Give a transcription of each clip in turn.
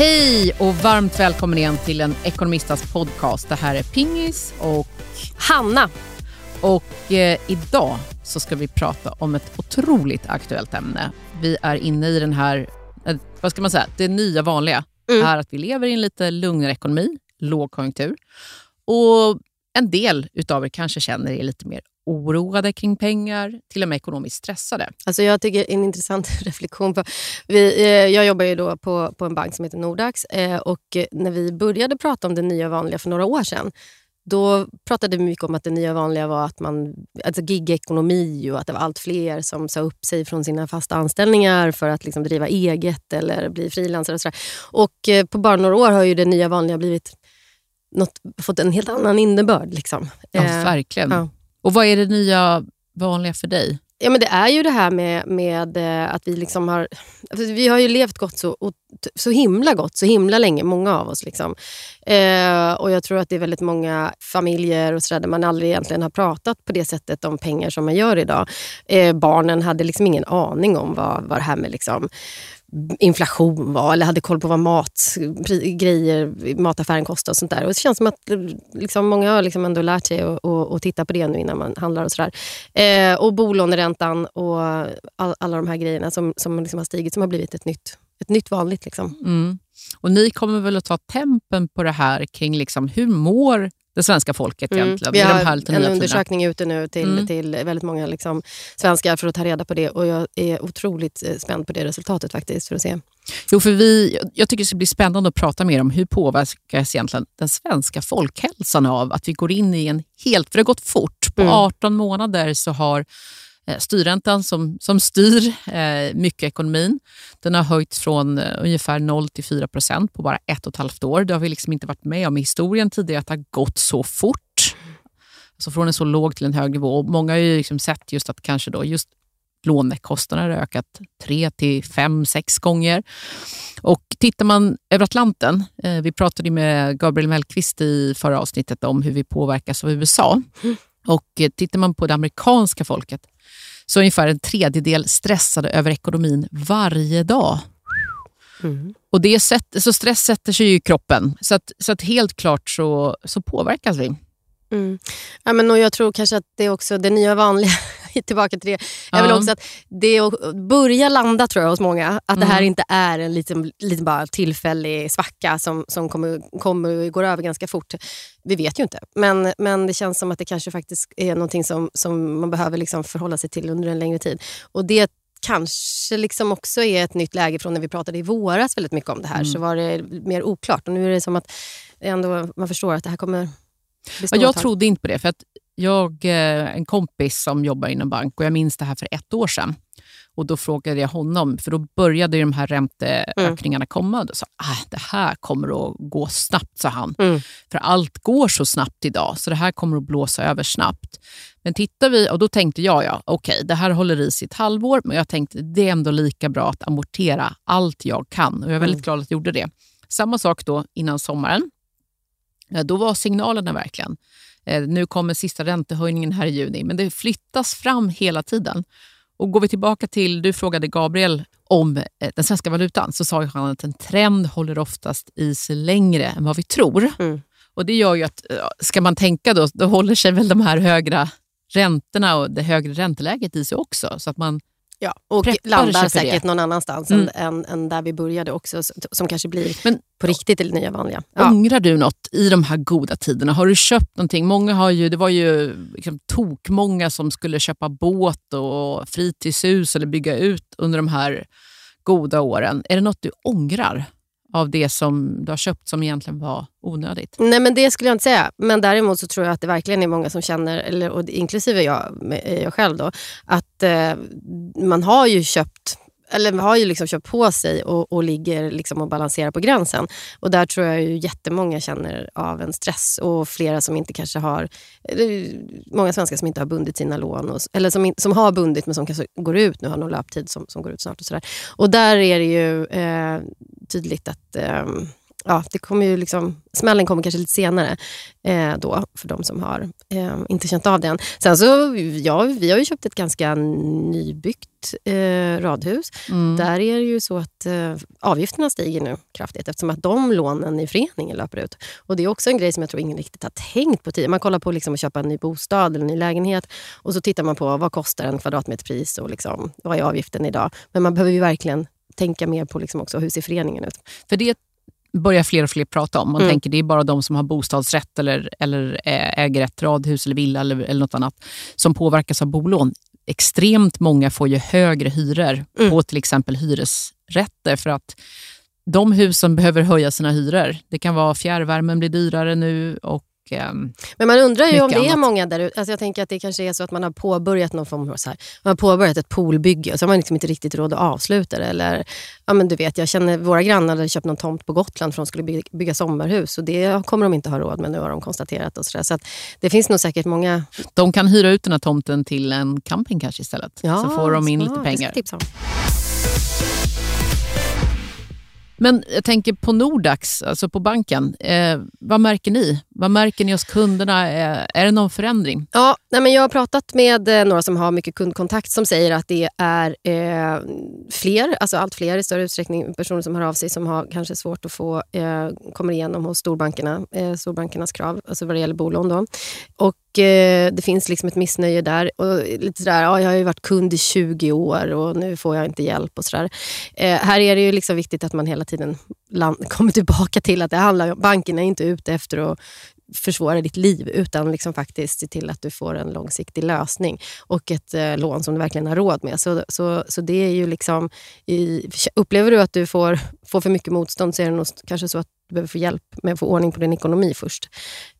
Hej och varmt välkommen igen till en Ekonomistas podcast. Det här är Pingis och Hanna. Och eh, idag så ska vi prata om ett otroligt aktuellt ämne. Vi är inne i den här, eh, vad ska man säga, det nya vanliga mm. är att vi lever i en lite lugnare ekonomi, lågkonjunktur. Och en del utav er kanske känner er lite mer oroade kring pengar, till och med ekonomiskt stressade. Alltså jag tycker en intressant reflektion. På, vi, eh, jag jobbar ju då på, på en bank som heter Nordax eh, och när vi började prata om det nya vanliga för några år sedan då pratade vi mycket om att det nya vanliga var att man, alltså gigekonomi och att det var allt fler som sa upp sig från sina fasta anställningar för att liksom driva eget eller bli frilansare. Och, och eh, på bara några år har ju det nya vanliga blivit något, fått en helt annan innebörd. Liksom. Ja, verkligen. Ja. Och vad är det nya vanliga för dig? Ja, men det är ju det här med, med eh, att vi liksom har... Alltså, vi har ju levt gott så, så himla gott så himla länge, många av oss. Liksom. Eh, och Jag tror att det är väldigt många familjer och så där, där man aldrig egentligen har pratat på det sättet om pengar som man gör idag. Eh, barnen hade liksom ingen aning om vad, vad det här med liksom, inflation var eller hade koll på vad mat, grejer, mataffären kostade och sånt där. Och det känns som att liksom, många har liksom ändå lärt sig att titta på det nu innan man handlar och sådär. Eh, och bolåneräntan och all, alla de här grejerna som, som liksom har stigit som har blivit ett nytt, ett nytt vanligt. Liksom. Mm. Och ni kommer väl att ta tempen på det här kring liksom, hur mår det svenska folket mm. egentligen. Vi har en undersökning ute nu till, mm. till väldigt många liksom, svenskar för att ta reda på det och jag är otroligt eh, spänd på det resultatet faktiskt för att se. Jo, för vi, jag tycker det ska bli spännande att prata mer om hur påverkas egentligen den svenska folkhälsan av att vi går in i en helt... För det har gått fort. På mm. 18 månader så har styrräntan som, som styr eh, mycket ekonomin. Den har höjts från eh, ungefär 0 till 4 procent på bara ett och ett halvt år. Det har vi liksom inte varit med om i historien tidigare att det har gått så fort. Alltså från en så låg till en hög nivå. Många har ju liksom sett just att kanske då just lånekostnader har ökat tre till fem, sex gånger. Och tittar man över Atlanten, eh, vi pratade med Gabriel Mellqvist i förra avsnittet om hur vi påverkas av USA. Mm. Och eh, tittar man på det amerikanska folket så är ungefär en tredjedel stressade över ekonomin varje dag. Mm. Och det sätt, så Stress sätter sig i kroppen, så, att, så att helt klart så, så påverkas vi. Mm. Ja, men och jag tror kanske att det är också det nya vanliga, tillbaka till det, är ja. väl också att det börjar landa tror jag hos många. Att mm. det här mm. inte är en liten, liten bara tillfällig svacka som, som kommer, kommer går över ganska fort. Vi vet ju inte. Men, men det känns som att det kanske faktiskt är någonting som, som man behöver liksom förhålla sig till under en längre tid. Och det kanske liksom också är ett nytt läge från när vi pratade i våras väldigt mycket om det här. Mm. Så var det mer oklart. Och nu är det som att ändå, man förstår att det här kommer Ja, jag trodde inte på det. för att Jag eh, en kompis som jobbar inom bank och jag minns det här för ett år sedan. Och Då frågade jag honom, för då började de här ränteökningarna mm. komma. Då sa ah, det här kommer att gå snabbt, sa han. Mm. För allt går så snabbt idag, så det här kommer att blåsa över snabbt. Men tittar vi, och då tänkte jag, ja, okej, okay, det här håller i sig ett halvår, men jag tänkte det är ändå lika bra att amortera allt jag kan. Och Jag är väldigt mm. glad att jag gjorde det. Samma sak då innan sommaren. Då var signalerna verkligen, nu kommer sista räntehöjningen här i juni, men det flyttas fram hela tiden. Och Går vi tillbaka till, du frågade Gabriel om eh, den svenska valutan, så sa han att en trend håller oftast i sig längre än vad vi tror. Mm. Och Det gör ju att, ska man tänka då, då håller sig väl de här högre räntorna och det högre ränteläget i sig också. Så att man Ja, och landar säkert det. någon annanstans mm. än, än, än, där vi började också, som kanske blir Men, på riktigt det nya vanliga. Ja. Ångrar du något i de här goda tiderna? Har du köpt någonting? Många har ju, det var ju liksom tokmånga som skulle köpa båt och fritidshus eller bygga ut under de här goda åren. Är det något du ångrar? Av det som du har köpt som egentligen var onödigt? Nej, men det skulle jag inte säga. Men däremot så tror jag att det verkligen är många som känner, eller, och inklusive jag, eh, jag själv, då, att eh, man har ju köpt eller har ju liksom köpt på sig och, och ligger liksom och balanserar på gränsen. Och Där tror jag ju jättemånga känner av en stress och flera som inte kanske har... Många svenskar som inte har bundit sina lån, och, eller som, som har bundit men som kanske går ut nu, har någon löptid som, som går ut snart. Och, så där. och där är det ju eh, tydligt att eh, ja, det kommer ju liksom, smällen kommer kanske lite senare eh, då för de som har eh, inte känt av den. Sen så, ja, vi har ju köpt ett ganska nybyggt eh, radhus. Mm. Där är det ju så att eh, avgifterna stiger nu kraftigt eftersom att de lånen i föreningen löper ut. Och Det är också en grej som jag tror ingen riktigt har tänkt på tidigare. Man kollar på liksom att köpa en ny bostad eller en ny lägenhet och så tittar man på vad kostar en kvadratmeterpris och liksom, vad är avgiften idag. Men man behöver ju verkligen tänka mer på liksom också hur ser föreningen ut. För det börjar fler och fler prata om. Man mm. tänker det är bara de som har bostadsrätt eller, eller äger ett radhus eller villa eller, eller något annat som påverkas av bolån. Extremt många får ju högre hyror mm. på till exempel hyresrätter för att de husen behöver höja sina hyror. Det kan vara fjärrvärmen blir dyrare nu och Ehm, Men man undrar ju om det annat. är många där ute. Alltså jag tänker att det kanske är så att man har påbörjat någon form av så här, man har påbörjat ett poolbygge och så har man liksom inte riktigt råd att avsluta det. Eller, ja men du vet, jag känner våra grannar hade köpt någon tomt på Gotland för de skulle bygga, bygga sommarhus och det kommer de inte ha råd med nu har de konstaterat. Och så där. så det finns nog säkert många... De kan hyra ut den här tomten till en camping kanske istället. Ja, så får de in smart. lite pengar. Men jag tänker på Nordax, alltså på banken. Eh, vad märker ni? Vad märker ni hos kunderna? Eh, är det någon förändring? Ja, nej men jag har pratat med eh, några som har mycket kundkontakt som säger att det är eh, fler, alltså allt fler i större utsträckning, personer som hör av sig som har kanske svårt att få, eh, kommer igenom hos storbankerna, eh, storbankernas krav, alltså vad det gäller bolån. Då. Och eh, det finns liksom ett missnöje där. Och lite sådär, ja, jag har ju varit kund i 20 år och nu får jag inte hjälp. och sådär. Eh, Här är det ju liksom viktigt att man hela tiden kommer tillbaka till att det handlar om, bankerna är inte ute efter att försvåra ditt liv utan liksom faktiskt se till att du får en långsiktig lösning och ett eh, lån som du verkligen har råd med. Så, så, så det är ju liksom, i, upplever du att du får, får för mycket motstånd så är det nog kanske så att du behöver få hjälp med att få ordning på din ekonomi först.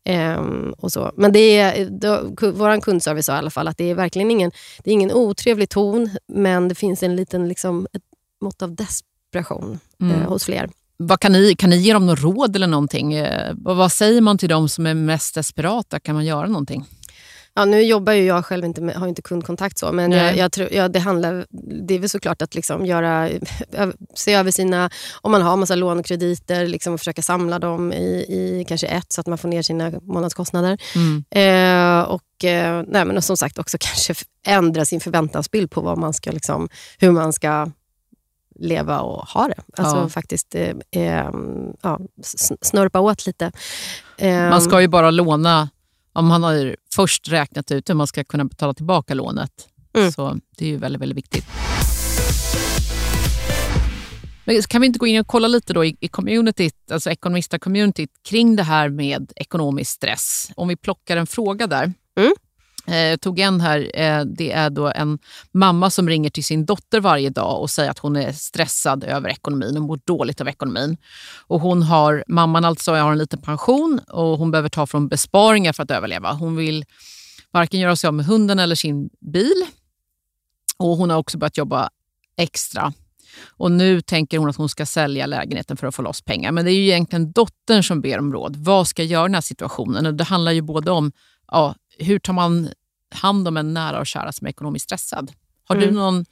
Ehm, och så. Men det är, vår kundservice sa i alla fall att det är verkligen ingen, det är ingen otrevlig ton men det finns en liten liksom, ett mått av desperation mm. eh, hos fler. Vad kan, ni, kan ni ge dem något råd eller någonting? Eh, vad säger man till dem som är mest desperata? Kan man göra någonting? Ja, nu jobbar ju jag själv inte med, har inte kundkontakt så, men jag, jag tror, ja, det, handlar, det är väl såklart att liksom göra, se över sina, om man har massa lån och krediter, liksom försöka samla dem i, i kanske ett så att man får ner sina månadskostnader. Mm. Eh, och, eh, nej, men och som sagt också kanske ändra sin förväntansbild på vad man ska, liksom, hur man ska leva och ha det. Alltså ja. faktiskt eh, eh, ja, snörpa åt lite. Eh, man ska ju bara låna om man har först räknat ut hur man ska kunna betala tillbaka lånet. Mm. Så det är ju väldigt, väldigt viktigt. Men kan vi inte gå in och kolla lite då i, i communityt, alltså ekonomista-communityt kring det här med ekonomisk stress? Om vi plockar en fråga där. Mm. Jag tog en här. Eh, det är då en mamma som ringer till sin dotter varje dag och säger att hon är stressad över ekonomin och mår dåligt av ekonomin. Och hon har, mamman alltså har en liten pension och hon behöver ta från besparingar för att överleva. Hon vill varken göra sig av med hunden eller sin bil. Och Hon har också börjat jobba extra. Och Nu tänker hon att hon ska sälja lägenheten för att få loss pengar. Men det är ju egentligen dottern som ber om råd. Vad ska jag göra i den här situationen? Och det handlar ju både om ja, hur tar man hand om en nära och kära som är ekonomiskt stressad? Har mm. du någon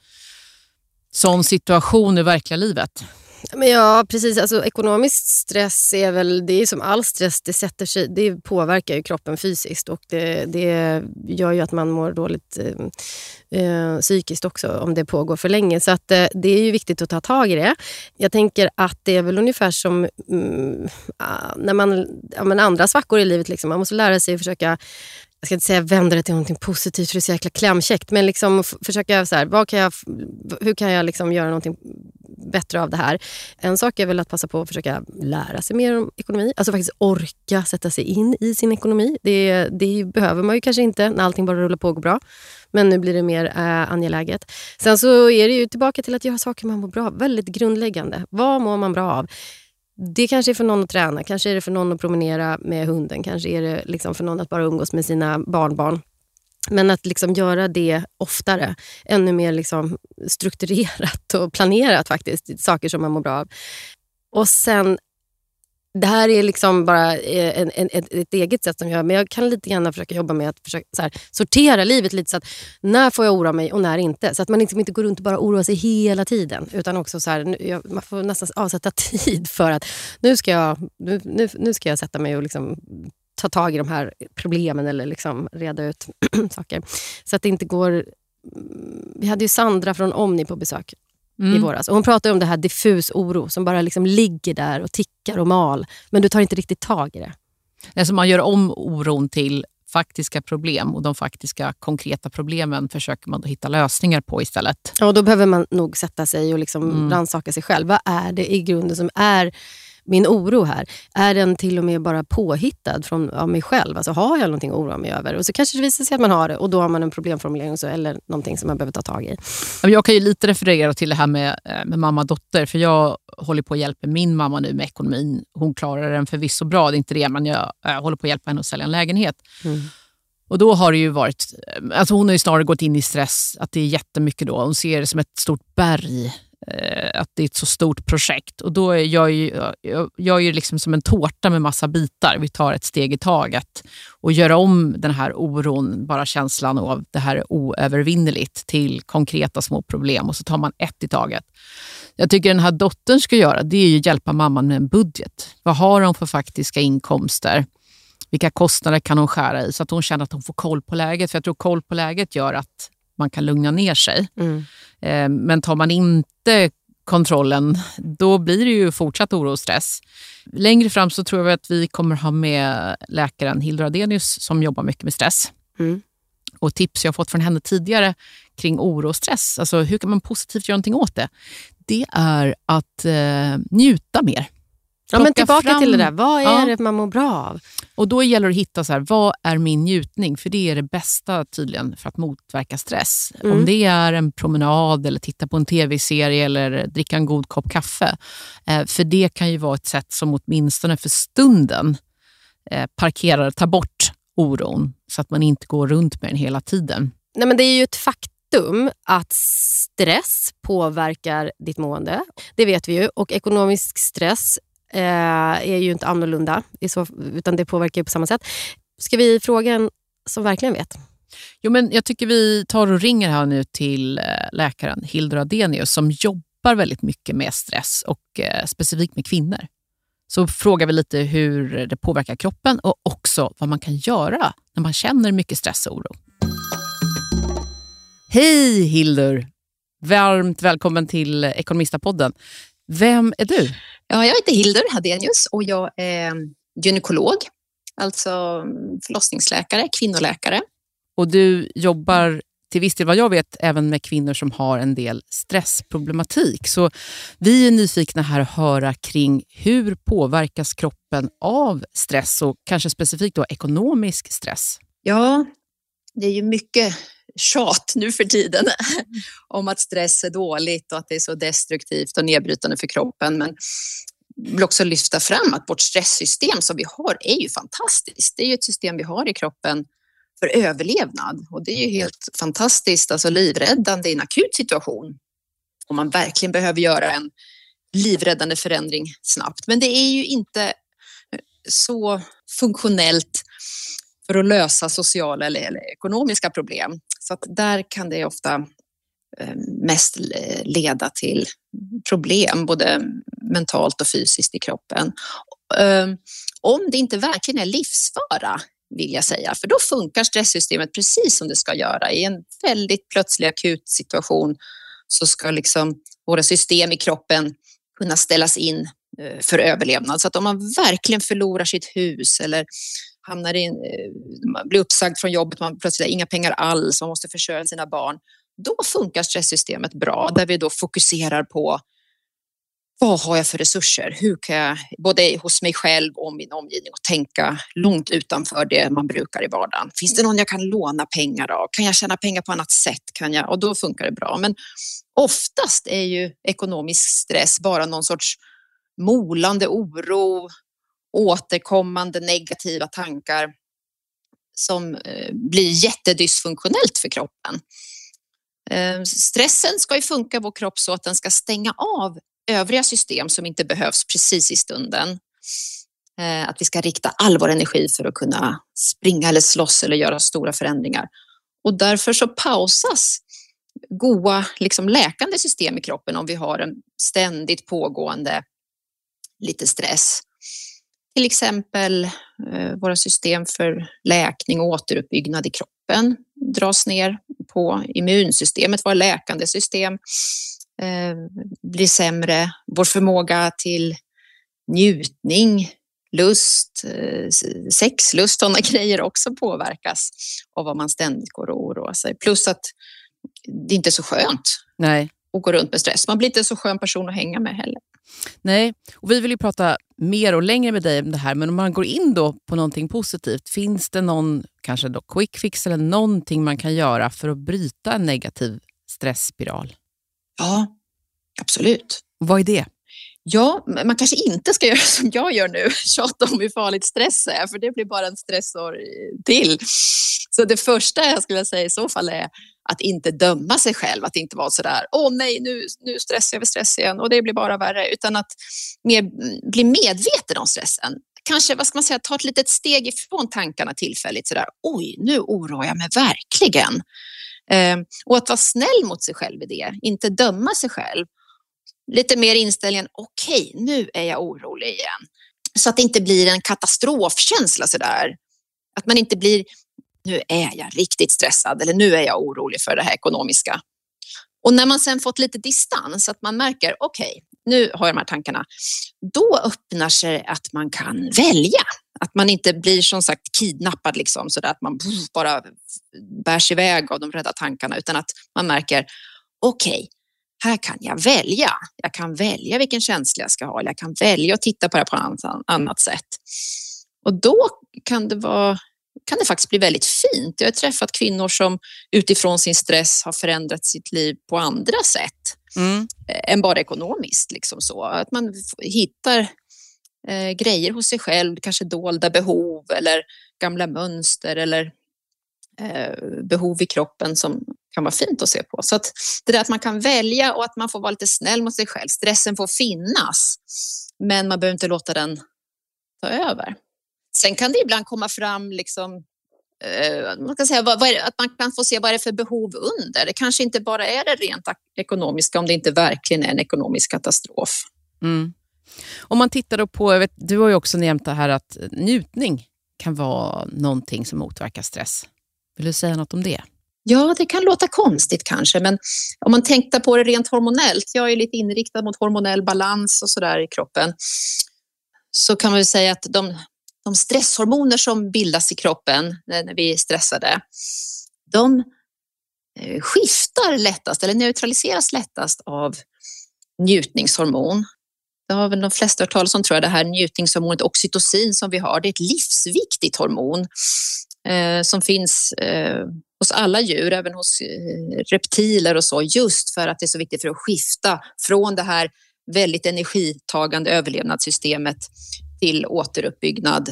sån situation i verkliga livet? Men ja, precis. Alltså, ekonomisk stress är väl, det är som all stress, det, sätter sig, det påverkar ju kroppen fysiskt och det, det gör ju att man mår dåligt eh, eh, psykiskt också om det pågår för länge. Så att, eh, det är ju viktigt att ta tag i det. Jag tänker att det är väl ungefär som mm, ah, när man, ja, andra svackor i livet. Liksom. Man måste lära sig att försöka jag ska inte säga vända det till något positivt för det är så jäkla klämkäckt. Men liksom försöka, så här, vad kan jag, hur kan jag liksom göra någonting bättre av det här? En sak är väl att passa på att försöka lära sig mer om ekonomi. Alltså faktiskt orka sätta sig in i sin ekonomi. Det, det behöver man ju kanske inte när allting bara rullar på och går bra. Men nu blir det mer äh, angeläget. Sen så är det ju tillbaka till att göra saker man mår bra av. Väldigt grundläggande. Vad mår man bra av? Det kanske är för någon att träna, kanske är det för någon att promenera med hunden, kanske är det liksom för någon att bara umgås med sina barnbarn. Men att liksom göra det oftare, ännu mer liksom strukturerat och planerat faktiskt, saker som man mår bra av. Och sen det här är liksom bara eh, en, en, ett, ett, eget sätt som jag gör. Men jag kan lite grann försöka jobba med att försöka, så här, sortera livet lite. så att När får jag oroa mig och när inte? Så att man liksom inte går runt och bara oroar sig hela tiden. Utan också så här, jag, man får nästan avsätta tid för att nu ska jag, nu, nu, nu ska jag sätta mig och liksom ta tag i de här problemen eller liksom reda ut saker. Så att det inte går... Mm, vi hade ju Sandra från Omni på besök mm. i våras. Och hon pratade om det här diffus oro som bara liksom ligger där och tickar och mal. Men du tar inte riktigt tag i det. Alltså man gör om oron till faktiska problem och de faktiska konkreta problemen försöker man då hitta lösningar på istället. Ja, och då behöver man nog sätta sig och liksom mm. rannsaka sig själv. Vad är det i grunden som är min oro här, är den till och med bara påhittad från av mig själv? Alltså har jag någonting att oroa mig över? Och så kanske det visar sig att man har det och då har man en problemformulering så, eller någonting som man behöver ta tag i. Jag kan ju lite referera till det här med, eh, med mamma och dotter, för jag håller på att hjälpa min mamma nu med ekonomin. Hon klarar den förvisso bra, det är inte det, men jag, jag håller på att hjälpa henne att sälja en lägenhet. Mm. Och då har det ju varit, eh, alltså hon har ju snarare gått in i stress, att det är jättemycket då. Hon ser det som ett stort berg Eh, Eh, att det är ett så stort projekt. Och då är jag ju, jag, jag är liksom som en tårta med massa bitar. Vi tar ett steg i taget och gör om den här oron, bara känslan av det här är oövervinneligt till konkreta små problem och så tar man ett i taget. Jag tycker den här dottern ska göra det är ju hjälpa mamman med en budget. Vad har hon för faktiska inkomster? Vilka kostnader kan hon skära i så att hon känner att hon får koll på läget? För jag tror koll på läget gör att man kan lugna ner sig. Mm. Eh, men tar man inte kontrollen, då blir det ju fortsatt oro och stress. Längre fram så tror jag att vi kommer ha med läkaren Hildur Adenius som jobbar mycket med stress. Mm. Och tips jag fått från henne tidigare kring oro och stress, alltså hur kan man positivt göra någonting åt det? Det är att eh, njuta mer. Ja, men tillbaka fram, till det där. Vad är ja. det man mår bra av? Och Då gäller det att hitta så här, vad är min njutning? För det är det bästa tydligen för att motverka stress. Mm. Om det är en promenad, eller titta på en tv-serie eller dricka en god kopp kaffe. Eh, för det kan ju vara ett sätt som åtminstone för stunden eh, parkerar, tar bort oron så att man inte går runt med den hela tiden. Nej, men det är ju ett faktum att stress påverkar ditt mående. Det vet vi ju. Och ekonomisk stress Eh, är ju inte annorlunda, utan det påverkar på samma sätt. Ska vi fråga en som verkligen vet? Jo, men jag tycker vi tar och ringer här nu till eh, läkaren Hildur Adenius som jobbar väldigt mycket med stress och eh, specifikt med kvinnor. Så frågar vi lite hur det påverkar kroppen och också vad man kan göra när man känner mycket stress och oro. Hej Hildur! Varmt välkommen till Ekonomistapodden. Vem är du? Ja, jag heter Hildur Hadenius och jag är gynekolog, alltså förlossningsläkare, kvinnoläkare. Och du jobbar till viss del vad jag vet även med kvinnor som har en del stressproblematik. Så vi är nyfikna här att höra kring hur påverkas kroppen av stress och kanske specifikt då ekonomisk stress? Ja, det är ju mycket tjat nu för tiden om att stress är dåligt och att det är så destruktivt och nedbrytande för kroppen. Men vill också lyfta fram att vårt stresssystem som vi har är ju fantastiskt. Det är ju ett system vi har i kroppen för överlevnad och det är ju helt fantastiskt, alltså livräddande i en akut situation. Om man verkligen behöver göra en livräddande förändring snabbt. Men det är ju inte så funktionellt för att lösa sociala eller, eller ekonomiska problem. Så att där kan det ofta eh, mest eh, leda till problem, både mentalt och fysiskt i kroppen. Ehm, om det inte verkligen är livsfara, vill jag säga, för då funkar stresssystemet precis som det ska göra. I en väldigt plötslig akut situation så ska liksom våra system i kroppen kunna ställas in eh, för överlevnad. Så att om man verkligen förlorar sitt hus eller hamnar in, eh, man blir uppsagd från jobbet, man plötsligt har inga pengar alls, man måste försörja sina barn. Då funkar stresssystemet bra, där vi då fokuserar på vad har jag för resurser? Hur kan jag, både hos mig själv och min omgivning, och tänka långt utanför det man brukar i vardagen. Finns det någon jag kan låna pengar av? Kan jag tjäna pengar på annat sätt? Kan jag? Och då funkar det bra. Men oftast är ju ekonomisk stress bara någon sorts molande oro, återkommande negativa tankar som eh, blir jättedysfunktionellt för kroppen. Ehm, stressen ska ju funka i vår kropp så att den ska stänga av övriga system som inte behövs precis i stunden. Eh, att vi ska rikta all vår energi för att kunna springa eller slåss eller göra stora förändringar. Och därför så pausas goa liksom läkande system i kroppen om vi har en ständigt pågående lite stress. Till exempel eh, våra system för läkning och återuppbyggnad i kroppen dras ner på immunsystemet, våra läkande system eh, blir sämre. Vår förmåga till njutning, lust, eh, sexlust, sådana grejer också påverkas av vad man ständigt går och oroar sig. Plus att det inte är så skönt Nej. att gå runt med stress. Man blir inte en så skön person att hänga med heller. Nej, och vi vill ju prata mer och längre med dig om det här, men om man går in då på någonting positivt, finns det någon kanske då quick fix eller någonting man kan göra för att bryta en negativ stressspiral? Ja, absolut. Vad är det? Ja, man kanske inte ska göra som jag gör nu, tjata om hur farligt stress är, för det blir bara en stressor till. Så det första jag skulle säga i så fall är att inte döma sig själv, att inte vara sådär, åh nej, nu, nu stressar jag över stress igen och det blir bara värre, utan att mer, bli medveten om stressen. Kanske, vad ska man säga, ta ett litet steg ifrån tankarna tillfälligt sådär, oj, nu oroar jag mig verkligen. Eh, och att vara snäll mot sig själv i det, inte döma sig själv. Lite mer inställningen, okej, okay, nu är jag orolig igen. Så att det inte blir en katastrofkänsla sådär. Att man inte blir nu är jag riktigt stressad eller nu är jag orolig för det här ekonomiska. Och när man sen fått lite distans, att man märker okej, okay, nu har jag de här tankarna, då öppnar sig att man kan välja. Att man inte blir som sagt kidnappad liksom så att man bara bärs iväg av de rädda tankarna utan att man märker okej, okay, här kan jag välja. Jag kan välja vilken känsla jag ska ha eller jag kan välja att titta på det på ett annat sätt. Och då kan det vara kan det faktiskt bli väldigt fint. Jag har träffat kvinnor som utifrån sin stress har förändrat sitt liv på andra sätt mm. Eh, än bara ekonomiskt. Liksom så. Att man hittar eh, grejer hos sig själv, kanske dolda behov eller gamla mönster eller eh, behov i kroppen som kan vara fint att se på. Så att det där att man kan välja och att man får vara lite snäll mot sig själv. Stressen får finnas, men man behöver inte låta den ta över. Sen kan det ibland komma fram liksom, man kan säga, vad, vad det, att man kan få se vad det är för behov under. Det kanske inte bara är det rent ekonomiska om det inte verkligen är en ekonomisk katastrof. Mm. Om man tittar på, vet, du har ju också nämnt det här att njutning kan vara någonting som motverkar stress. Vill du säga något om det? Ja, det kan låta konstigt kanske, men om man tänkte på det rent hormonellt, jag är lite inriktad mot hormonell balans och sådär i kroppen, så kan man säga att de, de stresshormoner som bildas i kroppen eh, när vi är stressade, de eh, skiftar lättast eller neutraliseras lättast av njutningshormon. Det har väl de flesta hört talas om tror jag, det här njutningshormonet oxytocin som vi har. Det är ett livsviktigt hormon eh, som finns eh, hos alla djur, även hos eh, reptiler och så, just för att det är så viktigt för att skifta från det här väldigt energitagande överlevnadssystemet till återuppbyggnad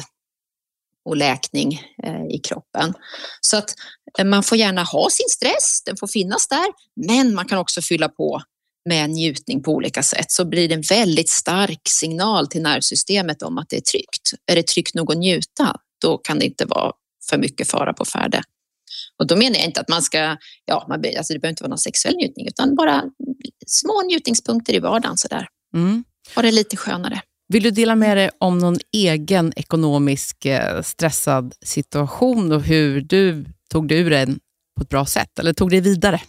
och läkning eh, i kroppen. Så att eh, man får gärna ha sin stress, den får finnas där, men man kan också fylla på med njutning på olika sätt så blir det en väldigt stark signal till nervsystemet om att det är tryggt. Är det tryggt nog att njuta, då kan det inte vara för mycket fara på färde. Och då menar jag inte att man ska, ja, man, alltså det behöver inte vara någon sexuell njutning, utan bara små njutningspunkter i vardagen sådär. Mm. Ha det lite skönare. Vill du dela med dig om någon egen ekonomisk eh, stressad situation och hur du tog dig ur den på ett bra sätt eller tog dig vidare?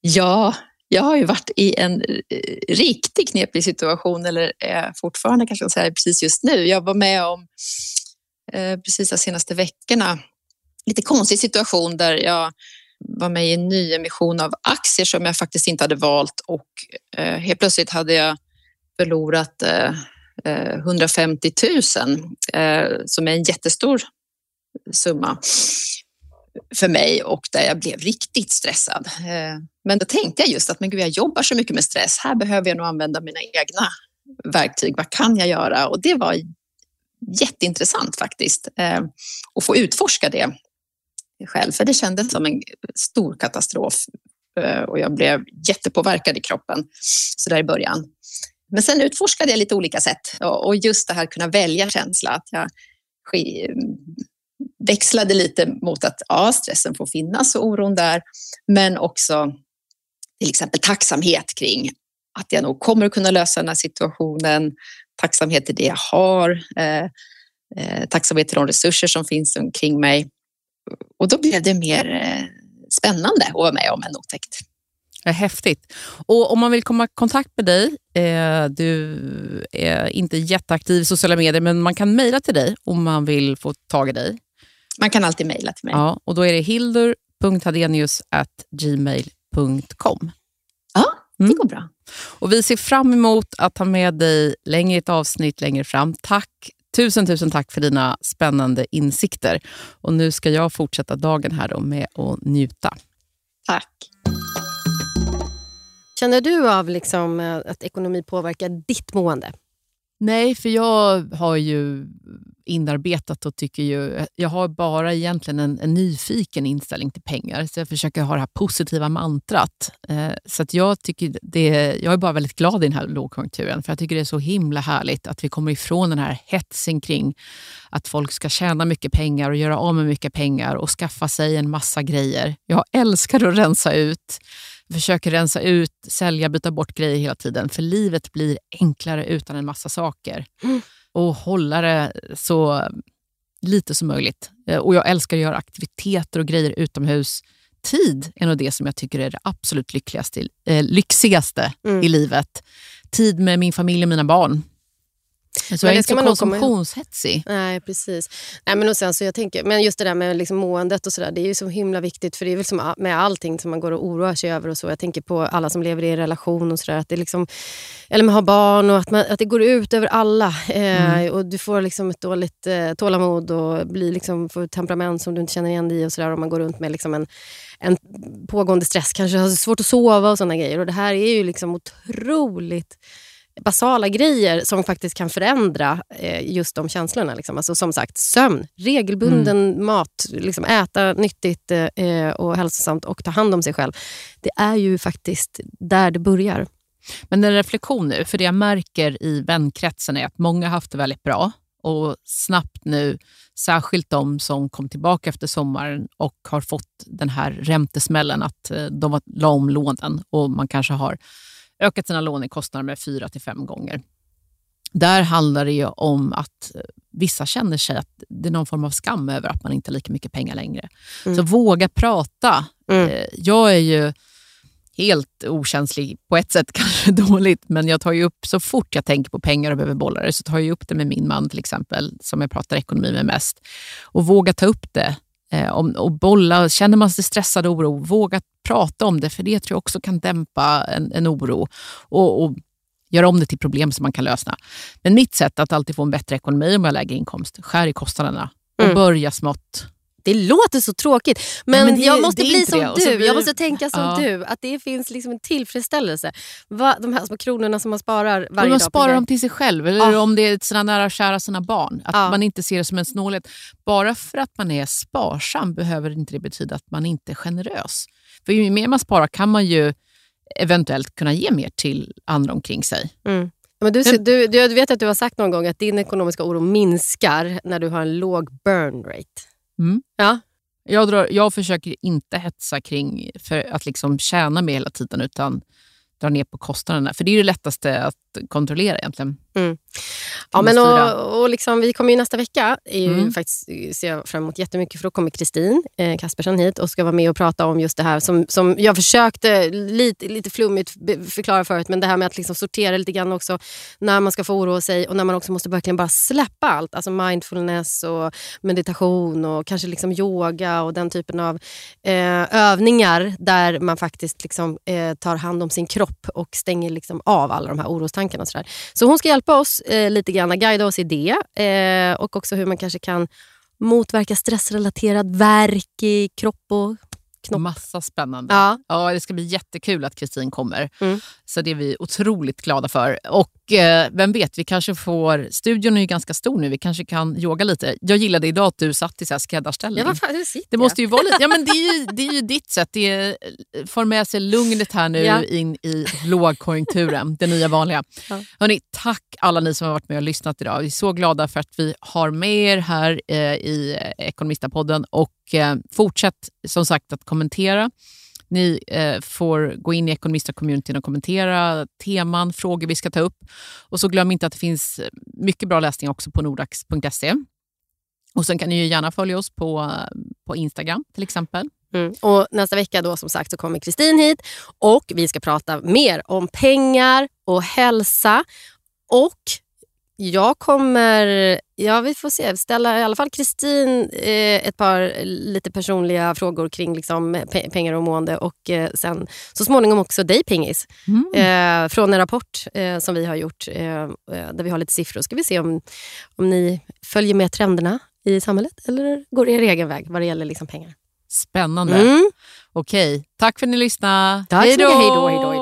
Ja, jag har ju varit i en eh, riktigt knepig situation, eller är fortfarande kanske jag säga precis just nu. Jag var med om eh, precis de senaste veckorna lite konstig situation där jag var med i en nyemission av aktier som jag faktiskt inte hade valt och helt plötsligt hade jag förlorat Eh, 150 000 eh, som är en jättestor summa för mig och där jag blev riktigt stressad. Eh, men då tänkte jag just att men gud, jag jobbar så mycket med stress. Här behöver jag nog använda mina egna verktyg. Vad kan jag göra? Och det var jätteintressant faktiskt att få utforska det själv, för det kändes som en stor katastrof och jag blev jättepåverkad i kroppen så där i början. Men sen utforskade jag lite olika sätt och just det här att kunna välja känsla. Att jag växlade lite mot att ja, stressen får finnas och oron där, men också till exempel tacksamhet kring att jag nog kommer att kunna lösa den här situationen, tacksamhet till det jag har, eh, eh, tacksamhet till de resurser som finns omkring mig. Och då blev det mer eh, spännande att vara med om än otäckt. Häftigt. Och om man vill komma i kontakt med dig, eh, du är inte jätteaktiv i sociala medier, men man kan mejla till dig om man vill få tag i dig. Man kan alltid mejla till mig. Ja, och då är det hildur.hadenius.gmail.com. Ja, det mm. går bra. Och Vi ser fram emot att ha med dig längre i ett avsnitt längre fram. Tack Tusen, tusen tack för dina spännande insikter. Och Nu ska jag fortsätta dagen här med att njuta. Tack. Känner du av liksom eh, att ekonomi påverkar ditt mående? Nej, för jag har ju inarbetat och tycker ju... Jag har bara egentligen en, en nyfiken inställning till pengar. Så jag försöker ha det här positiva mantrat. Eh, så att jag, tycker det, jag är bara väldigt glad i den här lågkonjunkturen. För jag tycker det är så himla härligt att vi kommer ifrån den här hetsen kring att folk ska tjäna mycket pengar och göra av med mycket pengar och skaffa sig en massa grejer. Jag älskar att rensa ut försöker rensa ut, sälja, byta bort grejer hela tiden. För livet blir enklare utan en massa saker. Mm. Och hålla det så lite som möjligt. Eh, och Jag älskar att göra aktiviteter och grejer utomhus. Tid är nog det som jag tycker är det absolut lyckligaste, eh, lyxigaste mm. i livet. Tid med min familj och mina barn. Så jag är inte konsumtionshetsig. Nej, precis. Nej, men, och sen, så jag tänker, men just det där med liksom måendet och så där, det är ju så himla viktigt. För det är väl som med allting som man går och oroar sig över. och så. Jag tänker på alla som lever i en relation och så där, att det liksom, eller man har barn och att, man, att det går ut över alla. Eh, mm. och Du får liksom ett dåligt eh, tålamod och blir liksom, får temperament som du inte känner igen dig i. Och så där, och man går runt med liksom en, en pågående stress, kanske har svårt att sova och såna grejer. Och Det här är ju liksom otroligt basala grejer som faktiskt kan förändra eh, just de känslorna. Liksom. Alltså, som sagt, sömn, regelbunden mm. mat, liksom, äta nyttigt eh, och hälsosamt och ta hand om sig själv. Det är ju faktiskt där det börjar. Men en reflektion nu, för det jag märker i vänkretsen är att många har haft det väldigt bra och snabbt nu, särskilt de som kom tillbaka efter sommaren och har fått den här räntesmällen, att eh, de la om lånen och man kanske har ökat sina lånekostnader med fyra till fem gånger. Där handlar det om att eh, vissa känner sig att det är någon form av skam över att man inte har lika mycket pengar längre. Mm. Så våga prata. Mm. Eh, jag är ju helt okänslig, på ett sätt kanske dåligt, men jag tar ju upp så fort jag tänker på pengar och behöver bolla det, så tar jag upp det med min man till exempel, som jag pratar ekonomi med mest. Och våga ta upp det eh, och bolla. Känner man sig stressad och oro, våga prata om det, för det tror jag också kan dämpa en, en oro och, och göra om det till problem som man kan lösa. Men mitt sätt att alltid få en bättre ekonomi om jag har lägre inkomst, skär i kostnaderna och mm. börja smått. Det låter så tråkigt, men, men det, jag måste bli som det. du. Blir... Jag måste tänka som ja. du. Att det finns liksom en tillfredsställelse. Va, de här små kronorna som man sparar varje man dag. Man sparar dem till sig själv, eller ja. om det är sina nära och kära, sina barn. Att ja. man inte ser det som en snålhet. Bara för att man är sparsam behöver inte det betyda att man inte är generös. För ju mer man sparar kan man ju eventuellt kunna ge mer till andra omkring sig. Mm. Men du, du, du vet att du har sagt någon gång att din ekonomiska oro minskar när du har en låg burn rate. Mm. Ja. Jag, drar, jag försöker inte hetsa kring för att liksom tjäna mer hela tiden, utan dra ner på kostnaderna. För det är det lättaste att kontrollera egentligen. Mm. Ja, men och, och liksom, vi kommer ju nästa vecka. Är ju mm. faktiskt, ser jag fram emot jättemycket för då kommer Kristin eh, Kaspersson hit och ska vara med och prata om just det här som, som jag försökte lite, lite flummigt förklara förut. Men det här med att liksom sortera lite grann också när man ska få oroa sig och när man också måste verkligen bara släppa allt. Alltså mindfulness och meditation och kanske liksom yoga och den typen av eh, övningar där man faktiskt liksom, eh, tar hand om sin kropp och stänger liksom av alla de här orostankarna. Och så, där. så hon ska hjälpa oss eh, lite grann, guida oss i det eh, och också hur man kanske kan motverka stressrelaterad värk i kropp och knopp. Massa spännande. Ja. ja, det ska bli jättekul att Kristin kommer. Mm. Så det är vi otroligt glada för. Och vem vet, vi kanske får... Studion är ju ganska stor nu, vi kanske kan yoga lite. Jag gillade idag att du satt i så här skräddarställning. Ja, fan, det måste ju vara lite, ja, men det, är ju, det är ju ditt sätt. Det är, får med sig lugnet här nu Ja. in i lågkonjunkturen, det nya vanliga. Ja. Hörrni, tack alla ni som har varit med och lyssnat idag. Vi är så glada för att vi har med er här eh, i Ekonomistapodden och eh, fortsätt som sagt att kommentera. Ni eh, får gå in i Ekonomista-communityn och kommentera teman, frågor vi ska ta upp. Och så glöm inte att det finns eh, mycket bra läsning också på nordax.se. Och sen kan ni ju gärna följa oss på, eh, på Instagram till exempel. Mm. Och nästa vecka då som sagt så kommer Kristin hit och vi ska prata mer om pengar och hälsa. Och jag kommer, ja vi får se, ställa i alla fall Kristin eh, ett par lite personliga frågor kring liksom, pe- pengar och mående och eh, sen så småningom också dig Pingis. Eh, från en rapport eh, som vi har gjort eh, eh, där vi har lite siffror. Ska vi se om, om ni följer med trenderna i samhället eller går er egen väg vad det gäller liksom pengar. Spännande. Mm. Okej, tack för att ni lyssnade. Tack hej då.